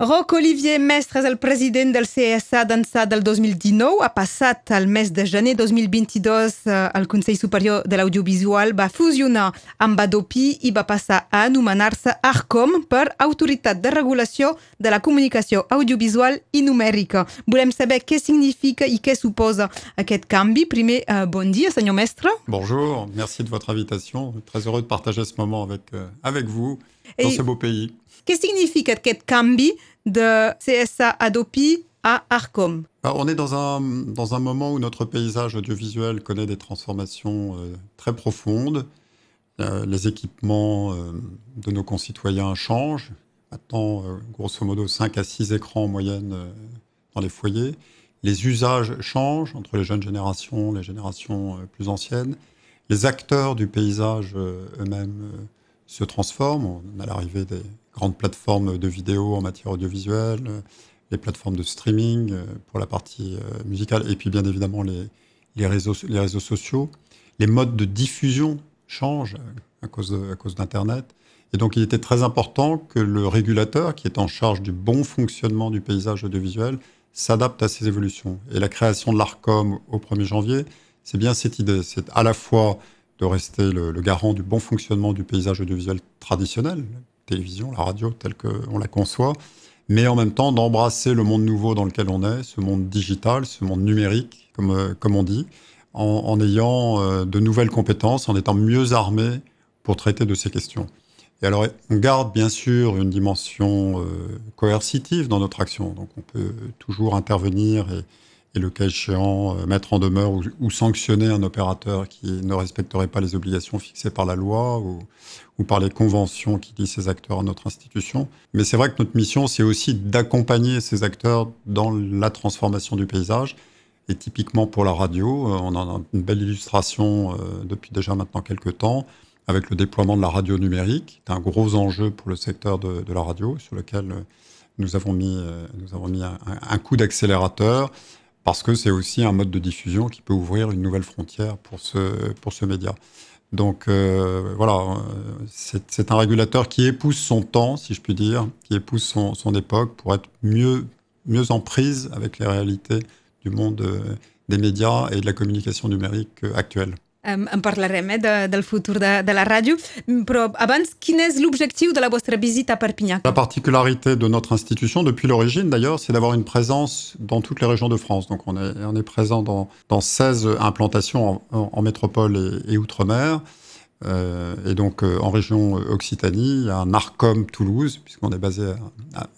Roc Olivier Mestre és el president del CSA d'ençà del 2019. Ha passat al mes de gener 2022 eh, el Consell Superior de l'Audiovisual va fusionar amb Adopi i va passar a anomenar-se ARCOM per Autoritat de Regulació de la Comunicació Audiovisual i Numèrica. Volem saber què significa i què suposa aquest canvi. Primer, eh, bon dia, senyor Mestre. Bonjour, merci de votre invitation. Très heureux de partager ce moment avec, euh, avec vous dans Et- ce beau pays. Què significa aquest canvi de CSA Adopi a ARCOM? On est dans un, dans un moment où notre paysage audiovisuel connaît des transformations euh, très profondes. Euh, les équipements euh, de nos concitoyens changent. Maintenant, grosso modo, 5 à 6 écrans en moyenne dans les foyers. Les usages changent entre les jeunes générations, les générations plus anciennes. Les acteurs du paysage eux-mêmes se transforment. On a l'arrivée des grandes plateformes de vidéo en matière audiovisuelle, les plateformes de streaming euh, pour la partie euh, musicale, et puis bien évidemment les, les, réseaux, les réseaux sociaux. Les modes de diffusion changent euh, à cause, à cause d'Internet. Et donc il était très important que le régulateur, qui est en charge du bon fonctionnement du paysage audiovisuel, s'adapte à ces évolutions. Et la création de l'ARCOM au 1er janvier, c'est bien cette idée. C'est à la fois de rester le, garant du bon fonctionnement du paysage audiovisuel traditionnel, la télévision, la radio, telle qu'on la conçoit, mais en même temps d'embrasser le monde nouveau dans lequel on est, ce monde digital, ce monde numérique, comme, euh, comme on dit, en, en ayant euh, de nouvelles compétences, en étant mieux armé pour traiter de ces questions. Et alors, on garde bien sûr une dimension euh, coercitive dans notre action. Donc, on peut toujours intervenir et, et le cas échéant, euh, mettre en demeure ou, sanctionner un opérateur qui ne respecterait pas les obligations fixées par la loi ou, par les conventions qui lient ces acteurs à notre institution. Mais c'est vrai que notre mission, c'est aussi d'accompagner ces acteurs dans la transformation du paysage. Et typiquement pour la radio, euh, on en a une belle illustration euh, depuis déjà maintenant quelques temps avec le déploiement de la radio numérique. C'est un gros enjeu pour le secteur de, la radio sur lequel nous avons mis, nous avons mis un coup d'accélérateur parce que c'est aussi un mode de diffusion qui peut ouvrir une nouvelle frontière pour ce, pour ce média. Donc euh, voilà, euh, c'est un régulateur qui épouse son temps, si je puis dire, qui épouse son, son époque pour être mieux, mieux en prise avec les réalités du monde euh, des médias et de la communication numérique actuelle. Um, en parlarem eh, de, del futur de, la ràdio, Mm, però abans, quin és l'objectiu de la vostra visita a Perpinyà? La particularité de notre institution, depuis l'origine d'ailleurs, c'est d'avoir une présence dans toutes les régions de France. Donc on est, présent dans, dans 16 implantations en, métropole et, outre-mer. Euh, et donc euh, en région Occitanie, il y a un ARCOM Toulouse, puisqu'on est basé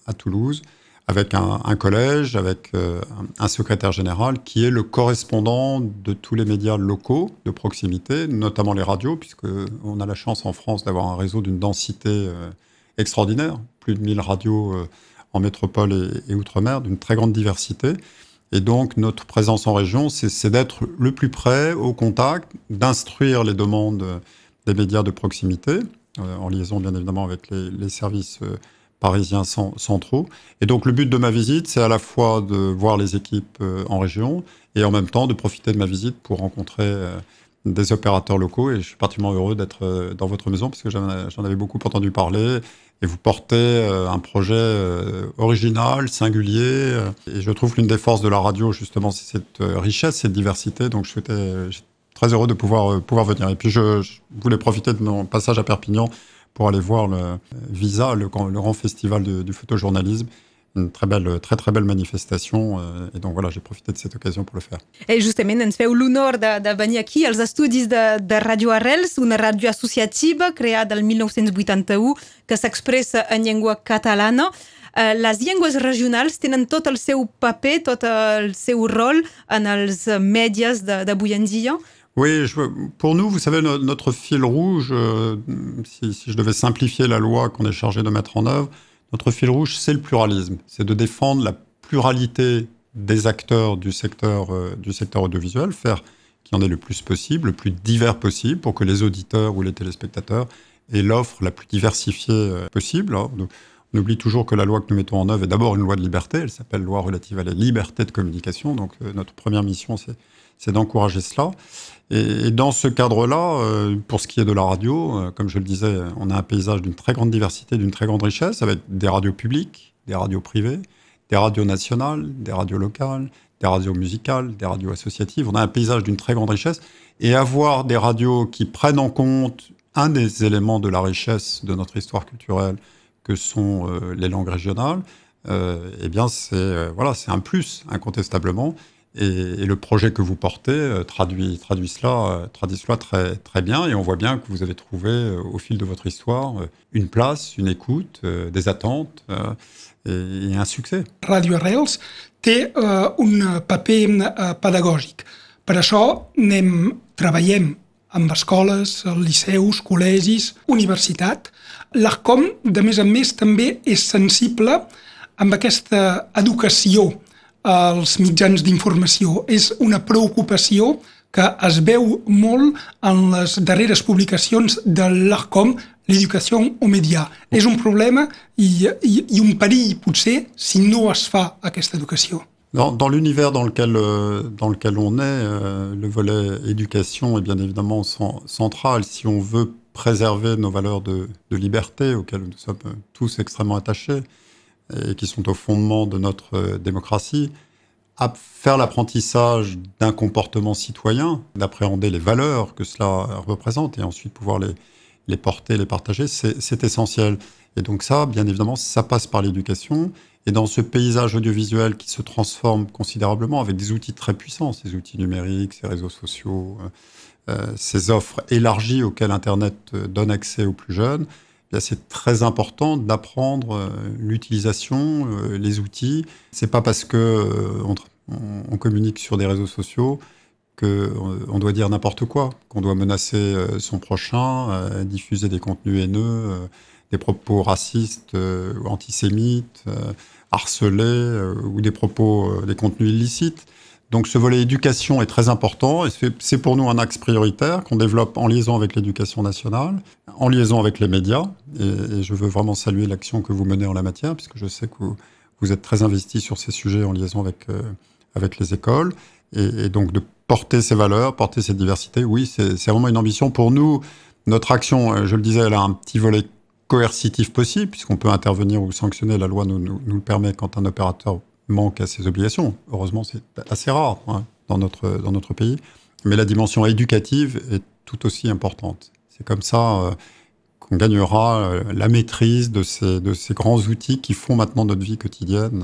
à Toulouse, avec un, collège, avec euh, un, secrétaire général qui est le correspondant de tous les médias locaux de proximité, notamment les radios, puisque on a la chance en France d'avoir un réseau d'une densité euh, extraordinaire, plus de 1000 radios euh, en métropole et, outre-mer, d'une très grande diversité. Et donc, notre présence en région, c'est d'être le plus près, au contact, d'instruire les demandes des médias de proximité, en liaison bien évidemment avec les, services parisiens cen- centraux. Et donc, le but de ma visite, c'est à la fois de voir les équipes euh, en région et en même temps de profiter de ma visite pour rencontrer euh, des opérateurs locaux. Et je suis particulièrement heureux d'être euh, dans votre maison parce que j'en avais beaucoup entendu parler. Et vous portez un projet original, singulier. et je trouve l'une des forces de la radio, justement, c'est cette richesse, cette diversité. Donc, je souhaitais, très heureux de pouvoir, pouvoir venir. Et puis, je voulais profiter de mon passage à Perpignan pour aller voir le Visa, le, le grand festival de- du photojournalisme. Une très belle, très très belle manifestation. euh, et donc voilà, j'ai profité de cette occasion pour le faire. Eh, justament, ens feu l'honor de, aquí als estudis de, de Radio Arrels, una ràdio associativa creada el 1981 que s'expressa en llengua catalana. Eh, les llengües regionals tenen tot el seu paper, tot el seu rol en els mèdies. Oui, pour nous, vous savez, no- notre fil rouge, euh, si, je devais simplifier la loi qu'on est chargé de mettre en œuvre, notre fil rouge, c'est le pluralisme. C'est de défendre la pluralité des acteurs du secteur, euh, du secteur audiovisuel, faire qu'il y en ait le plus possible, le plus divers possible, pour que les auditeurs ou les téléspectateurs aient l'offre la plus diversifiée euh, possible. Nous- on oublie toujours que la loi que nous mettons en œuvre est d'abord une loi de liberté. Elle s'appelle loi relative à la liberté de communication. Donc, euh, notre première mission, c'est d'encourager cela. Et, et dans ce cadre-là, euh, pour ce qui est de la radio, euh, comme je le disais, on a un paysage d'une très grande diversité, d'une très grande richesse, avec des radios publiques, des radios privées, des radios nationales, des radios locales, des radios musicales, des radios associatives. On a un paysage d'une très grande richesse. Et avoir des radios qui prennent en compte un des éléments de la richesse de notre histoire culturelle, que sont euh, les langues régionales, euh, eh bien, c'est euh, voilà, c'est un plus, incontestablement. Et, le projet que vous portez traduit, traduit, cela, traduit cela très, très bien. Et on voit bien que vous avez trouvé, au fil de votre histoire, une place, une écoute, des attentes et, un succès. Radio Arrels té un paper uh, pedagògic. Per això anem, amb escoles, liceus, col·legis, universitat. L'ARCOM, de més a més, també és sensible amb aquesta educació als mitjans d'informació. És una preocupació que es veu molt en les darreres publicacions de l'ARCOM, l'educació au média. És un problema i, i, i un perill, potser, si no es fa aquesta educació. Dans, l'univers dans lequel euh, dans lequel on est, euh, le volet éducation est bien évidemment central. Si on veut préserver nos valeurs de, liberté auxquelles nous sommes tous extrêmement attachés et qui sont au fondement de notre euh, démocratie, faire l'apprentissage d'un comportement citoyen, d'appréhender les valeurs que cela représente et ensuite pouvoir les, les porter, les partager, c'est essentiel. Et donc ça, bien évidemment, ça passe par l'éducation. Et dans ce paysage audiovisuel qui se transforme considérablement avec des outils très puissants, ces outils numériques, ces réseaux sociaux, euh, euh ces offres élargies auxquelles Internet euh, donne accès aux plus jeunes, eh c'est très important d'apprendre l'utilisation, les outils. C'est pas parce que on, on, communique sur des réseaux sociaux qu'on doit dire n'importe quoi, qu'on doit menacer son prochain, diffuser des contenus haineux des propos racistes euh, ou antisémites, euh, harcelés euh, ou des propos, des contenus illicites. Donc ce volet éducation est très important et c'est pour nous un axe prioritaire qu'on développe en liaison avec l'éducation nationale, en liaison avec les médias. Et, je veux vraiment saluer l'action que vous menez en la matière, puisque je sais que vous, êtes très investi sur ces sujets en liaison avec, avec les écoles. Et, et, donc de porter ces valeurs, porter cette diversité, oui, c'est vraiment une ambition pour nous. Notre action, je le disais, elle a un petit volet coercitif possible, puisqu'on peut intervenir ou sanctionner, la loi nous, nous, le permet quand un opérateur manque à ses obligations. Heureusement, c'est assez rare hein, dans, notre, dans notre pays. Mais la dimension éducative est tout aussi importante. C'est comme ça euh, qu'on gagnera euh, la maîtrise de ces, de ces grands outils qui font maintenant notre vie quotidienne,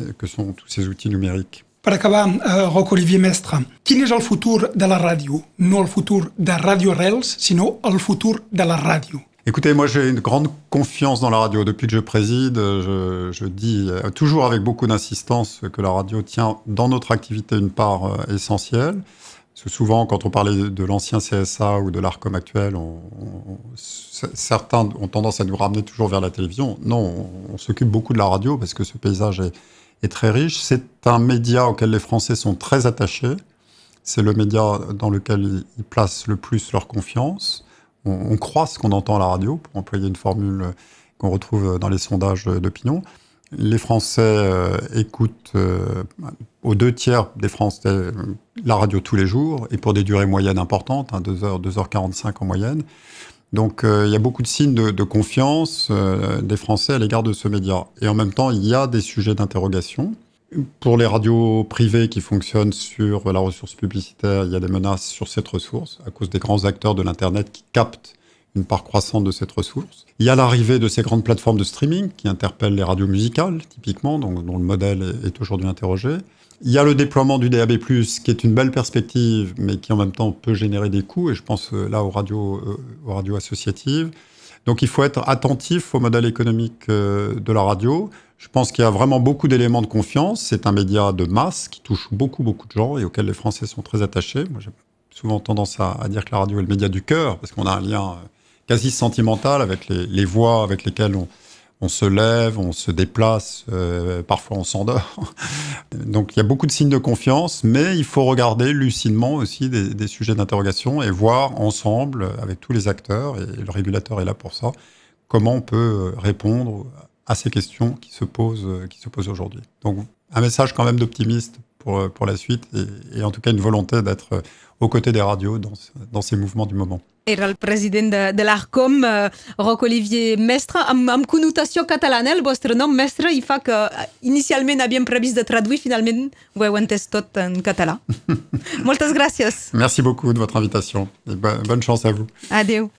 euh, que sont tous ces outils numériques. Per acabar, uh, Roc Olivier Mestre, quin és futur de la ràdio? No el futur de Radio Arrels, sinó el futur de la ràdio. Écoutez, moi j'ai une grande confiance dans la radio. Depuis que je préside, je, dis euh, toujours avec beaucoup d'insistance que la radio tient dans notre activité une part euh, essentielle. Souvent, quand on parlait de l'ancien CSA ou de l'ARCOM actuel, certains ont tendance à nous ramener toujours vers la télévision. Non, on, s'occupe beaucoup de la radio parce que ce paysage est, très riche. C'est un média auquel les Français sont très attachés. C'est le média dans lequel ils placent le plus leur confiance on, croit ce qu'on entend à la radio, pour employer une formule qu'on retrouve dans les sondages d'opinion. Les Français euh, écoutent euh, aux deux tiers des Français euh, la radio tous les jours et pour des durées moyennes importantes, hein, 2h, 2h45 en moyenne. Donc il y a beaucoup de signes de confiance des Français à l'égard de ce média. Et en même temps, il y a des sujets d'interrogation. Pour les radios privées qui fonctionnent sur la ressource publicitaire, il y a des menaces sur cette ressource à cause des grands acteurs de l'Internet qui captent une part croissante de cette ressource. Il y a l'arrivée de ces grandes plateformes de streaming qui interpellent les radios musicales, typiquement, dont, dont le modèle est, est aujourd'hui interrogé. Il y a le déploiement du DAB+, qui est une belle perspective, mais qui en même temps peut générer des coûts, et je pense euh, là aux radios, euh, aux radios associatives. Donc il faut être attentif au modèle économique euh, de la radio. Je pense qu'il y a vraiment beaucoup d'éléments de confiance. C'est un média de masse qui touche beaucoup, beaucoup de gens et auquel les Français sont très attachés. Moi, j'ai souvent tendance à, dire que la radio est le média du cœur parce qu'on a un lien euh, quasi sentimental avec les voix avec lesquelles on, on, se lève, on se déplace, euh, parfois on s'endort. Donc il y a beaucoup de signes de confiance, mais il faut regarder lucidement aussi des, des sujets d'interrogation et voir ensemble avec tous les acteurs, et le régulateur est là pour ça, comment on peut répondre à ces questions qui se posent, qui se posent aujourd'hui. Donc, un message quand même d'optimiste pour, pour la suite et, et en tout cas une volonté d'être aux côtés des radios dans, dans ces mouvements du moment. Era el president de, de l'ARCOM, eh, Roc Olivier Mestre, amb, amb connotació catalana. El vostre nom, mestre, i fa que eh, inicialment havíem previst de traduir, finalment ho heu entès tot en català. Moltes gràcies. Merci beaucoup de votre invitation et bonne chance à vous. Adeu.